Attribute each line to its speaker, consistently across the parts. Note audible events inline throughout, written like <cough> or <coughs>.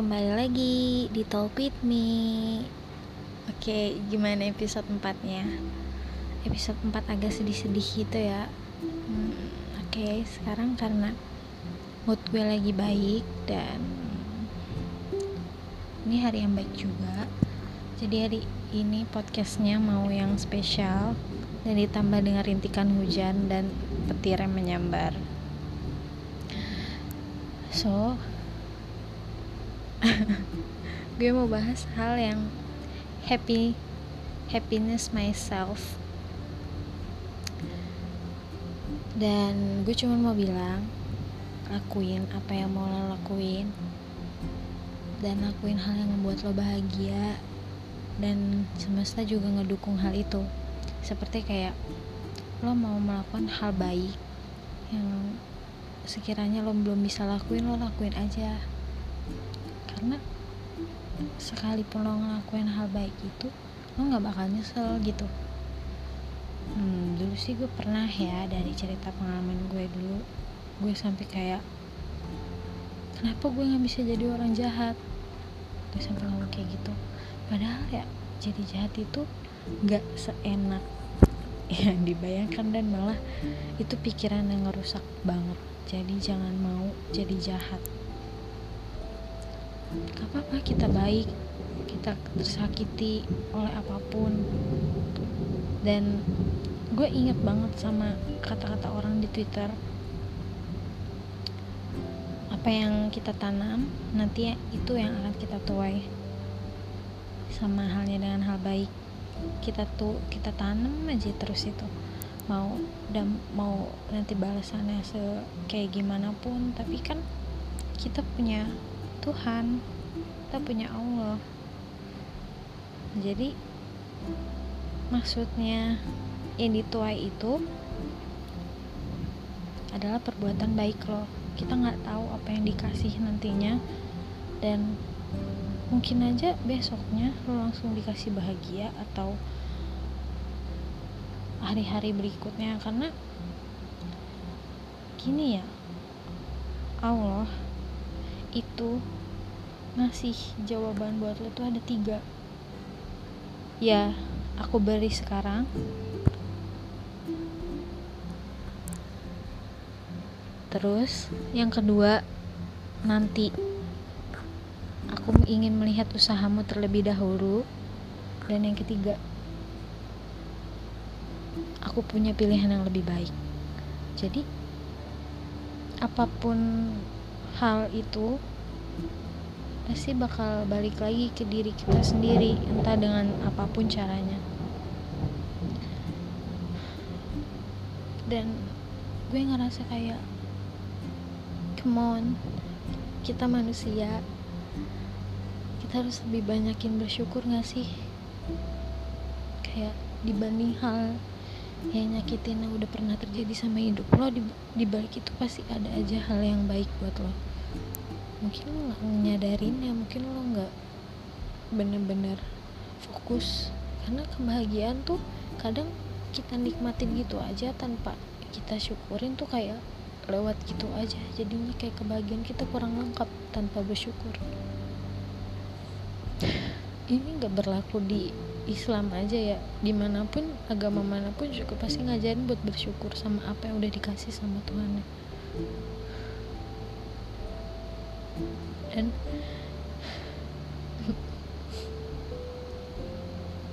Speaker 1: kembali lagi di Talk With Me. Oke, gimana episode 4 nya? Episode 4 agak sedih-sedih gitu ya. Hmm, Oke, sekarang karena mood gue lagi baik dan ini hari yang baik juga. Jadi hari ini podcastnya mau yang spesial dan ditambah dengan rintikan hujan dan petir yang menyambar. So, <laughs> gue mau bahas hal yang happy happiness myself. Dan gue cuma mau bilang lakuin apa yang mau lo lakuin. Dan lakuin hal yang membuat lo bahagia. Dan semesta juga ngedukung hal itu. Seperti kayak lo mau melakukan hal baik yang sekiranya lo belum bisa lakuin lo lakuin aja karena sekalipun lo ngelakuin hal baik itu lo nggak bakal nyesel gitu. Hmm, dulu sih gue pernah ya dari cerita pengalaman gue dulu. Gue sampai kayak kenapa gue nggak bisa jadi orang jahat? Gue sampai ngomong kayak gitu. Padahal ya jadi jahat itu nggak seenak yang dibayangkan dan malah itu pikiran yang ngerusak banget. Jadi jangan mau jadi jahat gak apa-apa kita baik. Kita tersakiti oleh apa pun. Dan gue inget banget sama kata-kata orang di twitter. Apa yang kita tanam nanti itu yang akan kita tuai. Sama halnya dengan hal baik. Kita tuh kita tanam aja terus itu. Mau dan mau nanti balasannya se kayak gimana pun. Tapi kan kita punya Tuhan. Kita punya Allah. Jadi maksudnya yang dituai itu adalah perbuatan baik loh. Kita nggak tahu apa yang dikasih nantinya. Dan mungkin aja besoknya lo langsung dikasih bahagia atau hari-hari berikutnya. Karena gini ya Allah itu ngasih jawaban buat lo tuh ada tiga. Ya aku beri sekarang. Terus yang kedua nanti. Aku ingin melihat usahamu terlebih dahulu. Dan yang ketiga aku punya pilihan yang lebih baik. Jadi apa pun hal itu pasti bakal balik lagi ke diri kita sendiri entah dengan apa pun caranya. Dan gue ngerasa kayak come on kita manusia kita harus lebih banyakin bersyukur gak sih? Kayak dibanding hal yang nyakitin yang udah pernah terjadi sama hidup lo di, di balik itu pasti ada aja hal yang baik buat lo. Mungkin lo nggak nyadarin ya mungkin lo nggak bener-bener fokus. Karena kebahagiaan tuh kadang kita nikmatin gitu aja tanpa kita syukurin tuh kayak lewat gitu aja. Jadinya kayak kebahagiaan kita kurang lengkap tanpa bersyukur. Ini nggak berlaku di Islam aja ya. Di mana pun agama mana pun juga pasti ngajarin buat bersyukur sama apa yang udah dikasih sama Tuhan. Dan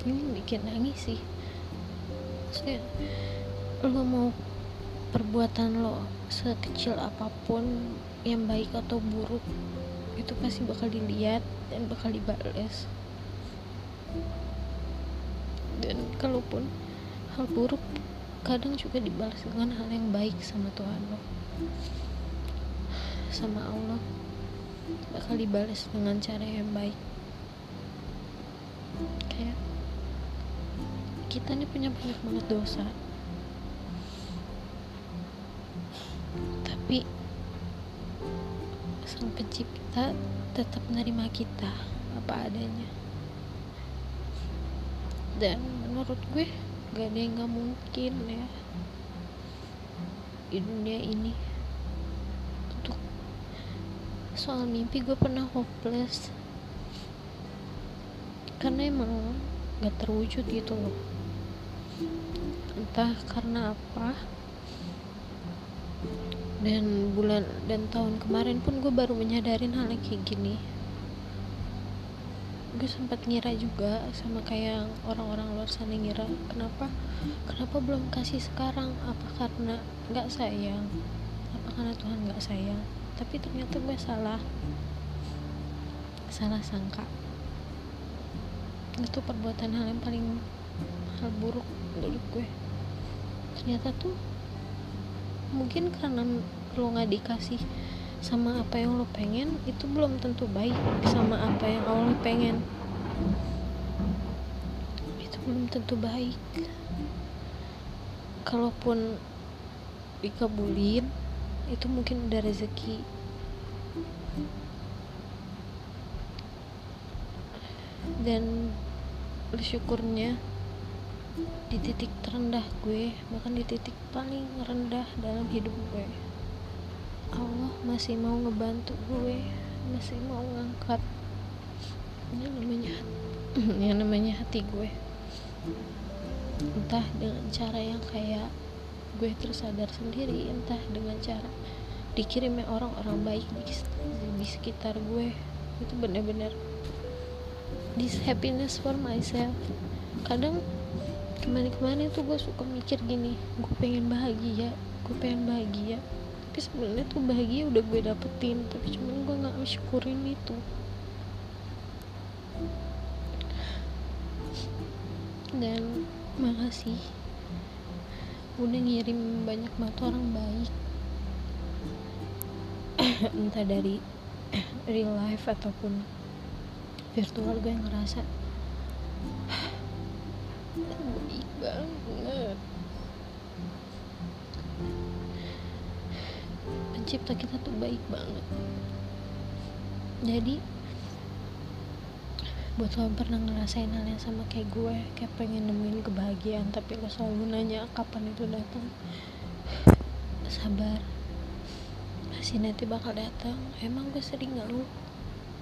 Speaker 1: ini bikin nangis sih. Maksudnya lo mau perbuatan lo sekecil apa pun yang baik atau buruk itu pasti bakal dilihat dan bakal dibales dan kalaupun hal buruk kadang juga dibalas dengan hal yang baik sama Tuhan lo. Sama Allah. Bakal dibalas dengan cara yang baik. Kayak kita nih punya banyak banget dosa. Tapi sang pencipta tetap menerima kita apa adanya dan menurut gue gak ada yang gak mungkin ya. Di dunia ini. Untuk soal mimpi gue pernah hopeless. Karena emang gak terwujud gitu loh. Entah karena apa. Dan bulan dan tahun kemarin pun gue baru menyadarin hal yang kayak gini gue sempat ngira juga sama kayak orang-orang luar sana ngira kenapa kenapa belum kasih sekarang? Apa karena nggak sayang? Apa karena Tuhan nggak sayang? Tapi ternyata gue salah. Salah sangka. Itu perbuatan hal yang paling hal buruk menurut gue. Ternyata tuh mungkin karena lo nggak dikasih sama apa yang lo pengen itu belum tentu baik. Sama apa yang lo pengen itu belum tentu baik. Kalaupun dikabulin itu mungkin udah rezeki. Dan bersyukurnya di titik terendah gue bahkan di titik paling rendah dalam hidup gue Allah masih mau ngebantu gue masih mau ngangkat. Ini namanya <clears throat> yang namanya hati gue. Entah dengan cara yang kayak gue tersadar sendiri entah dengan cara dikirimnya orang-orang baik di, di sekitar gue. Itu bener-bener this happiness for myself. Kadang kemarin-kemarin tuh gue suka mikir gini gue pengen bahagia gue pengen bahagia tapi sebenarnya tuh bahagia udah gue dapetin. Tapi cuman gue nggak mensyukurin itu. Dan makasih. Udah ngirim banyak banget orang baik. <coughs> Entah dari <coughs> real life ataupun virtual gue ngerasa <sighs> baik banget pencipta kita tuh baik banget. Jadi buat lo pernah ngerasain hal yang sama kayak gue kayak pengen nemuin kebahagiaan tapi lo selalu nanya kapan itu datang sabar. Pasti nanti bakal datang. Emang gue sering ngeluh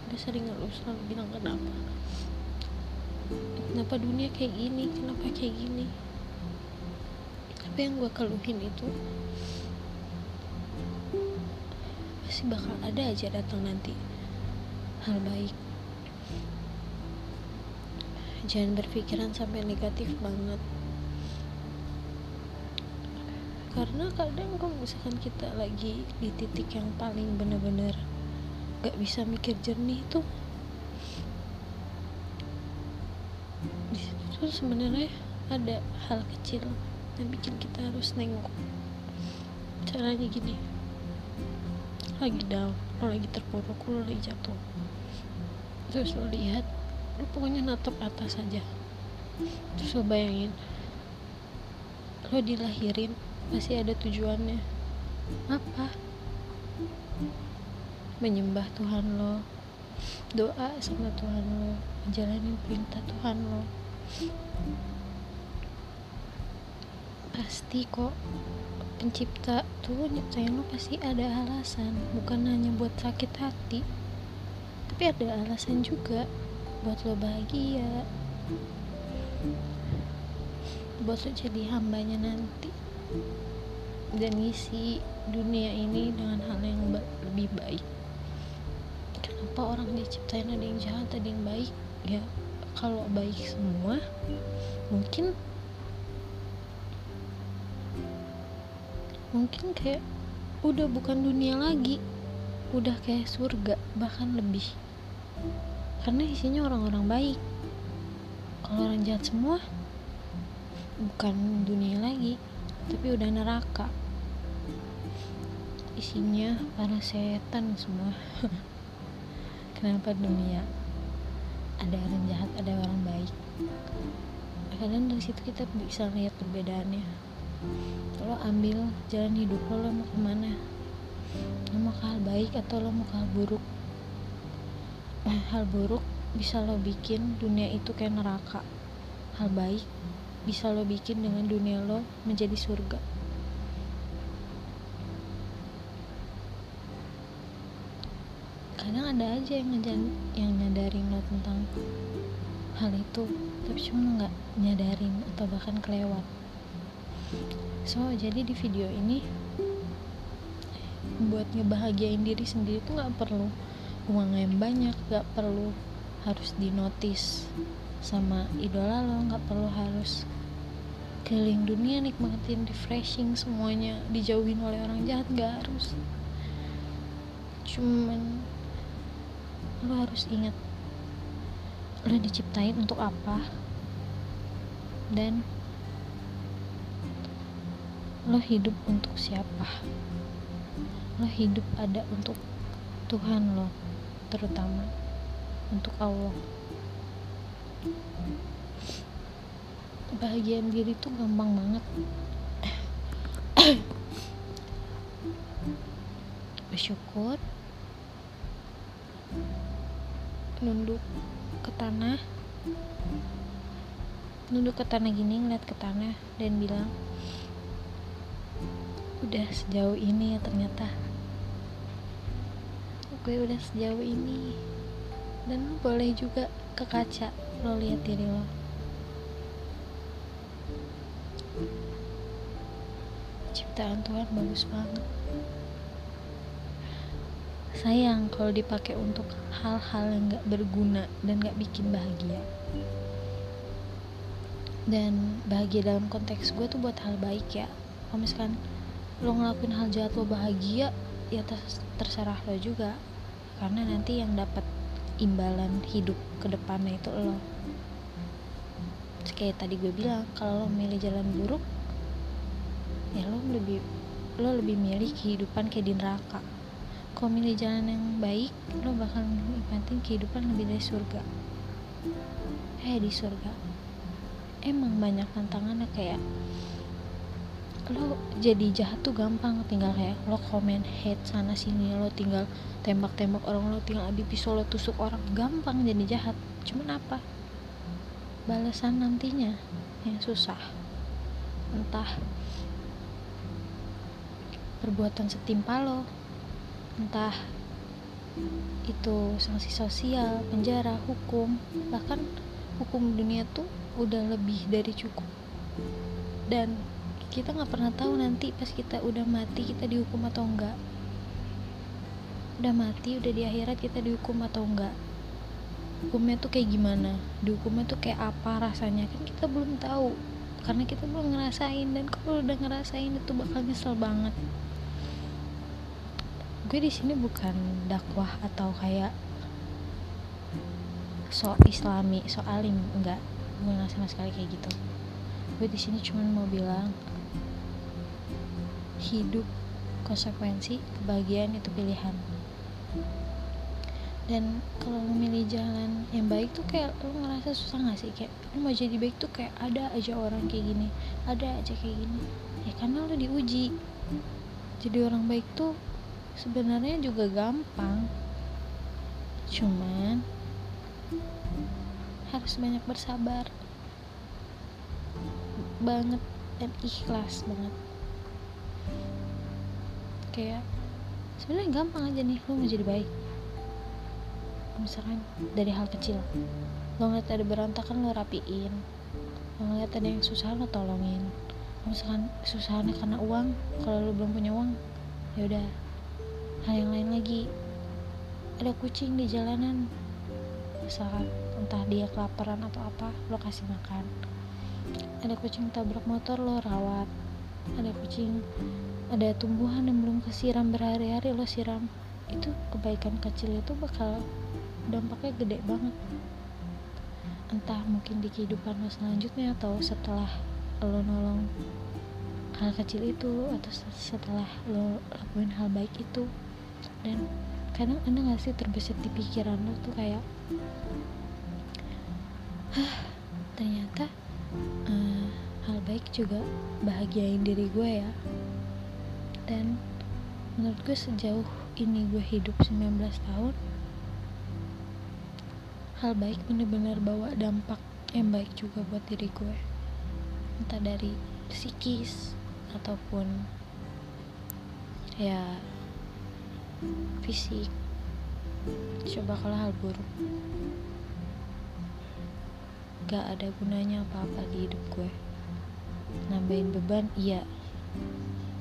Speaker 1: gue sering ngeluh selalu bilang kenapa? Kenapa dunia kayak gini? Kenapa kayak gini? Tapi yang gue keluhin itu pasti bakal ada aja datang nanti. Hal baik. Jangan berpikiran sampai negatif banget. Karena kadang kalau misalkan kita lagi di titik yang paling bener-bener gak bisa mikir jernih tuh di situ tuh sebenarnya ada hal kecil yang bikin kita harus nengok. Caranya gini lagi down lo lagi terpuruk lo lagi jatuh. Terus lo lihat lo pokoknya natap atas aja. Terus lo bayangin lo dilahirin pasti ada tujuannya. Apa? Menyembah Tuhan lo doa sama Tuhan lo menjalani perintah Tuhan lo. Pasti kok pencipta tuh nyiptain lo pasti ada alasan. Bukan hanya buat sakit hati tapi ada alasan juga buat lo bahagia. Buat lo jadi hambanya nanti. Dan ngisi dunia ini dengan hal yang lebih baik. Kenapa orang diciptain ada yang jahat ada yang baik? Ya kalau baik semua mungkin mungkin kayak udah bukan dunia lagi. Udah kayak surga bahkan lebih. Karena isinya orang-orang baik. Kalau orang jahat semua bukan dunia lagi tapi udah neraka. Isinya para setan semua. <laughs> Kenapa dunia? Ada orang jahat ada orang baik. Kadang dari situ kita bisa lihat perbedaannya lo ambil jalan hidup lo lo mau ke mana? Lo mau ke hal baik atau lo mau ke hal buruk? Eh, <clears throat> hal buruk bisa lo bikin dunia itu kayak neraka. Hal baik bisa lo bikin dengan dunia lo menjadi surga. Ada aja yang ngejan yang nyadarin lo tentang hal itu tapi cuma nggak nyadarin atau bahkan kelewat so jadi di video ini buat ngebahagiain diri sendiri tuh nggak perlu uang yang banyak nggak perlu harus dinotis sama idola lo nggak perlu harus keliling dunia nikmatin refreshing semuanya dijauhin oleh orang jahat nggak harus. Cuman lo harus ingat lo diciptain untuk apa dan lo hidup untuk siapa? Lo hidup ada untuk Tuhan lo terutama untuk Allah. Bahagian diri tuh gampang banget. <coughs> Bersyukur nunduk ke tanah nunduk ke tanah gini ngeliat ke tanah dan bilang udah sejauh ini ya ternyata. Gue udah sejauh ini. Dan lo boleh juga ke kaca lo lihat diri lo. Ciptaan Tuhan bagus banget. Sayang kalau dipakai untuk hal-hal yang gak berguna dan gak bikin bahagia. Dan bahagia dalam konteks gue tuh buat hal baik ya. Kalau misalkan lo ngelakuin hal jahat lo bahagia ya terserah lo juga. Karena nanti yang dapat imbalan hidup ke depannya itu lo. Kayak tadi gue bilang kalau lo milih jalan buruk ya lo lebih lo lebih milih kehidupan kayak di neraka. Kalau milih jalan yang baik lo bakal nikmatin kehidupan lebih dari surga. Eh di surga. Emang banyak tantangannya kayak lo jadi jahat tuh gampang tinggal kayak lo komen hate sana sini lo tinggal tembak-tembak orang lo tinggal adi pisau lo tusuk orang. Gampang jadi jahat cuman apa? Balasan nantinya yang susah. Entah perbuatan setimpa lo entah itu sanksi sosial penjara hukum bahkan hukum dunia tuh udah lebih dari cukup. Dan kita nggak pernah tahu nanti pas kita udah mati kita dihukum atau enggak udah mati udah di akhirat kita dihukum atau enggak hukumnya tuh kayak gimana? Dihukumnya tuh kayak apa rasanya? Kan kita belum tahu. Karena kita belum ngerasain dan kalau udah ngerasain itu bakal nyesel banget. Gue di sini bukan dakwah atau kayak so islami so alim. Enggak gue nggak sama sekali kayak gitu. Gue di sini cuma mau bilang hidup konsekuensi kebahagiaan itu pilihan. Dan kalau memilih jalan yang baik tuh kayak lo ngerasa susah gak sih? Kayak lo mau jadi baik tuh kayak ada aja orang kayak gini ada aja kayak gini. Ya karena lo diuji. Jadi orang baik tuh sebenarnya juga gampang. Cuman harus banyak bersabar banget dan ikhlas banget kayak sebenarnya gampang aja nih lo mau jadi baik. Misalkan dari hal kecil lo ngeliat ada berantakan lo rapiin. Lo ngeliat ada yang susah lo tolongin. Misalkan susahnya karena uang kalau lo belum punya uang ya udah hal yang lain lagi. Ada kucing di jalanan. Misalkan entah dia kelaparan atau apa lo kasih makan. Ada kucing tabrak motor lo rawat. Ada kucing ada tumbuhan yang belum kesiram berhari-hari lo siram. Itu kebaikan kecil itu bakal dampaknya gede banget. Entah mungkin di kehidupan lo selanjutnya atau setelah lo nolong hal kecil itu atau setelah lo lakuin hal baik itu. Dan kadang ada gak sih terbesit di pikiran lo tuh kayak Hah, ternyata uh, hal baik juga bahagiain diri gue ya dan menurut gue sejauh ini gue hidup 19 tahun hal baik bener-bener bawa dampak yang baik juga buat diri gue. Entah dari psikis ataupun ya fisik. Coba kalau hal buruk. Gak ada gunanya apa-apa di hidup gue. Nambahin beban iya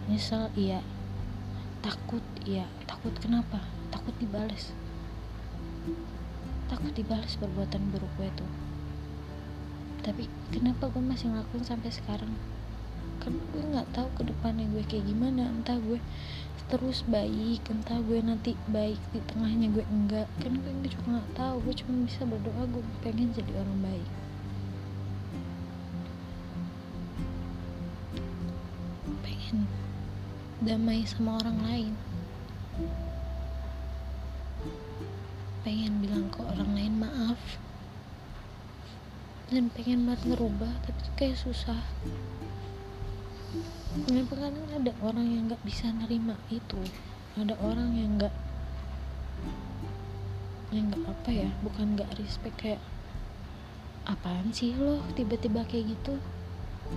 Speaker 1: nyesel iya. Takut iya. Takut kenapa? Takut dibales. Takut dibales perbuatan buruk gue tuh. Tapi kenapa gue masih ngelakuin sampai sekarang? Kan gue nggak tahu ke depannya gue kayak gimana. Entah gue terus baik entah gue nanti baik di tengahnya gue enggak. Kan gue juga nggak tahu. Gue cuma bisa berdoa gue pengen jadi orang baik. Pengen damai sama orang lain. Pengen bilang ke orang lain maaf. Dan pengen banget ngerubah tapi kayak susah. Kenapa kadang ada orang yang nggak bisa nerima itu. Ada orang yang nggak yang nggak apa ya bukan nggak respect kayak apaan sih lo tiba-tiba kayak gitu?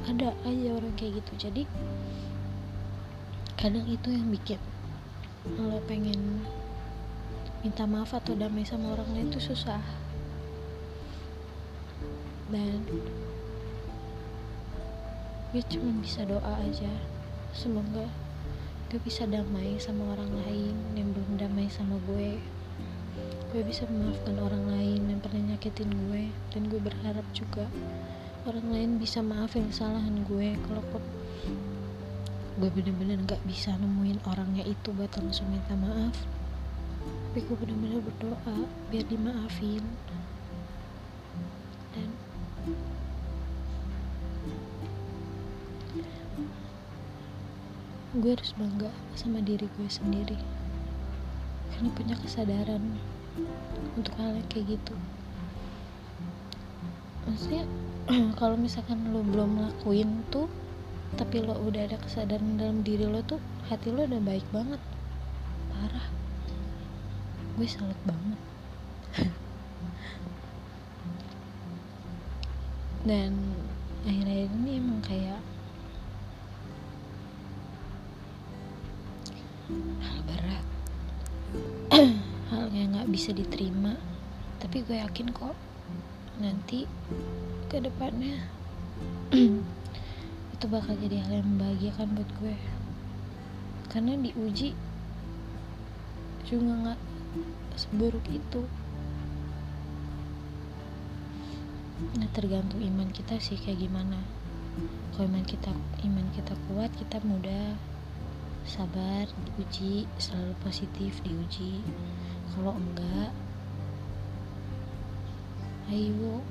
Speaker 1: Ada aja orang kayak gitu. Jadi kadang itu yang bikin lo pengen minta maaf atau damai sama orang lain itu susah. Dan gue cuma bisa doa aja. Semoga gue bisa damai sama orang lain yang belum damai sama gue. Gue bisa memaafkan orang lain yang pernah nyakitin gue. Dan gue berharap juga orang lain bisa maafin kesalahan gue kalau gue bener-bener gak bisa nemuin orangnya itu buat langsung minta maaf. Tapi gue bener-bener berdoa biar dimaafin. Dan gue harus bangga sama diri gue sendiri. Karena punya kesadaran untuk hal yang kayak gitu. Maksudnya <clears throat> kalau misalkan lo belum lakuin tuh tapi lo udah ada kesadaran dalam diri lo tuh hati lo udah baik banget. Parah. Gue salut banget. <laughs> Dan akhir-akhir ini emang kayak hal berat. <clears throat> Hal yang nggak bisa diterima. Tapi gue yakin kok nanti ke depannya <clears throat> itu bakal jadi hal yang membahagiakan buat gue. Karena diuji juga nggak seburuk itu. Nah tergantung iman kita sih kayak gimana. Kalau iman kita iman kita kuat kita mudah sabar diuji selalu positif diuji. Kalau enggak ayo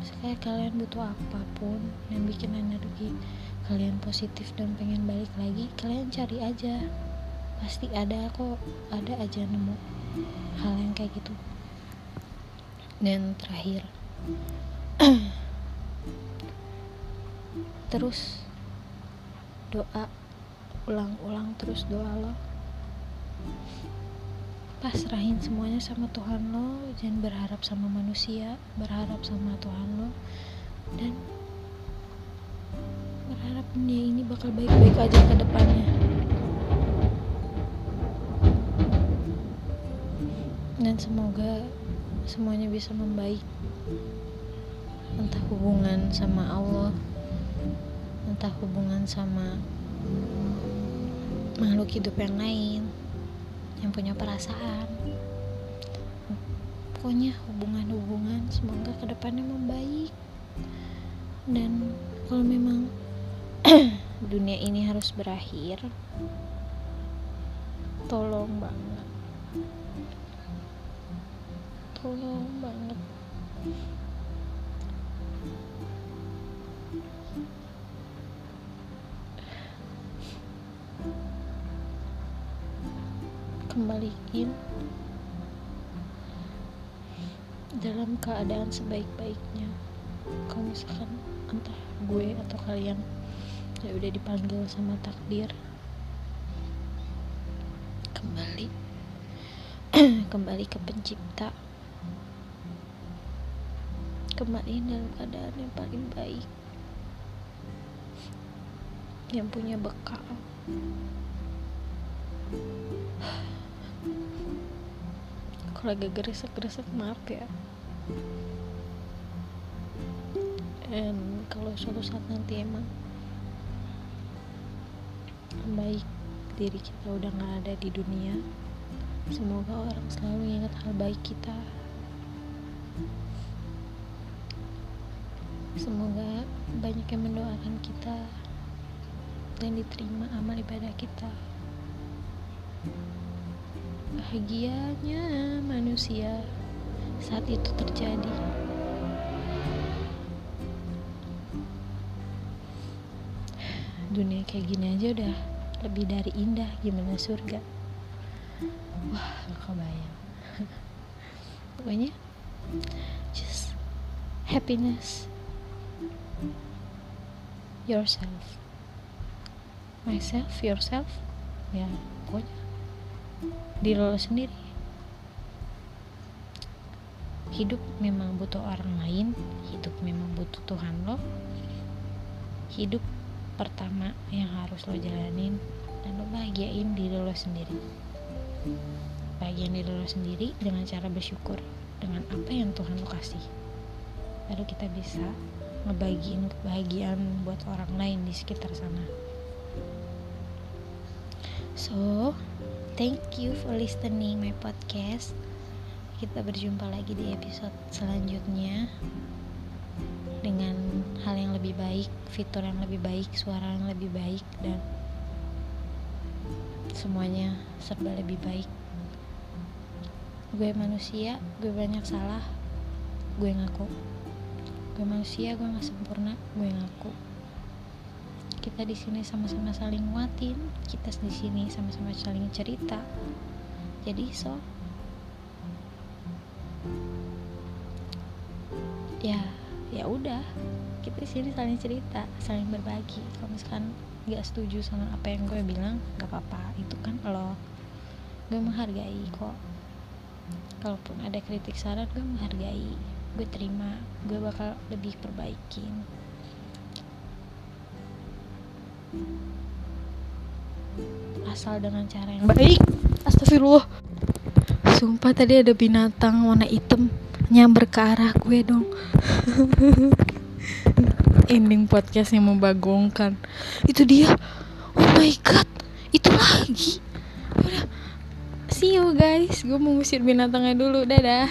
Speaker 1: sekali kalian butuh apa pun yang bikin energi kalian positif dan pengen balik lagi kalian cari aja. Pasti ada kok ada aja nemu hal yang kayak gitu. Dan terakhir <clears throat> terus doa ulang-ulang terus doa lo pasrahin semuanya sama Tuhan lo jangan berharap sama manusia berharap sama Tuhan lo dan berharap dunia ini bakal baik-baik aja ke depannya. Dan semoga semuanya bisa membaik entah hubungan sama Allah entah hubungan sama makhluk hidup yang lain yang punya perasaan. Pokoknya hubungan-hubungan semoga ke depannya membaik. Dan kalau memang <clears throat> dunia ini harus berakhir tolong banget. Tolong banget kembaliin dalam keadaan sebaik-baiknya. Kalau misalkan entah gue atau kalian ya udah dipanggil sama takdir kembali <clears throat> kembali ke pencipta. Kembali dalam keadaan yang paling baik yang punya bekal kalau agak gresek-gresek maaf ya. Dan kalau suatu saat nanti emang baik diri kita udah nggak ada di dunia semoga orang selalu ingat hal baik kita. Semoga banyak yang mendoakan kita dan diterima amal ibadah kita bahagianya manusia saat itu terjadi. Dunia kayak gini aja udah lebih dari indah. Gimana surga? Wah gak kebayang. <laughs> Pokoknya just happiness. Yourself. Myself yourself. Ya pokoknya diri lo sendiri? Hidup memang butuh orang lain hidup memang butuh Tuhan lo. Hidup pertama yang harus lo jalanin dan lo bahagiain diri lo sendiri. Bahagiain diri lo sendiri dengan cara bersyukur dengan apa yang Tuhan lo kasih. Baru kita bisa ngebagiin kebahagiaan buat orang lain di sekitar sana. So thank you for listening my podcast kita berjumpa lagi di episode selanjutnya dengan hal yang lebih baik, fitur yang lebih baik, suara yang lebih baik dan semuanya serba lebih baik. Gue manusia, gue banyak salah, gue ngaku. Gue manusia, gue nggak sempurna, gue ngaku. Kita di sini sama-sama saling nguatin, kita di sini sama-sama saling cerita. Jadi so ya ya udah. Kita di sini saling cerita saling berbagi. Kalau misalkan nggak setuju sama apa yang gue bilang nggak apa-apa. Itu kan lo gue menghargai kok. Kalaupun ada kritik saran gue menghargai gue terima gue bakal lebih perbaikin asal dengan cara yang baik. Astagfirullah. Sumpah tadi ada binatang warna hitam nyamber ke arah gue dong. <laughs> Ending podcast yang membagongkan. Itu dia. Oh my god. Itu lagi. Udah. See you guys. Gue mau ngusir binatangnya dulu. Dadah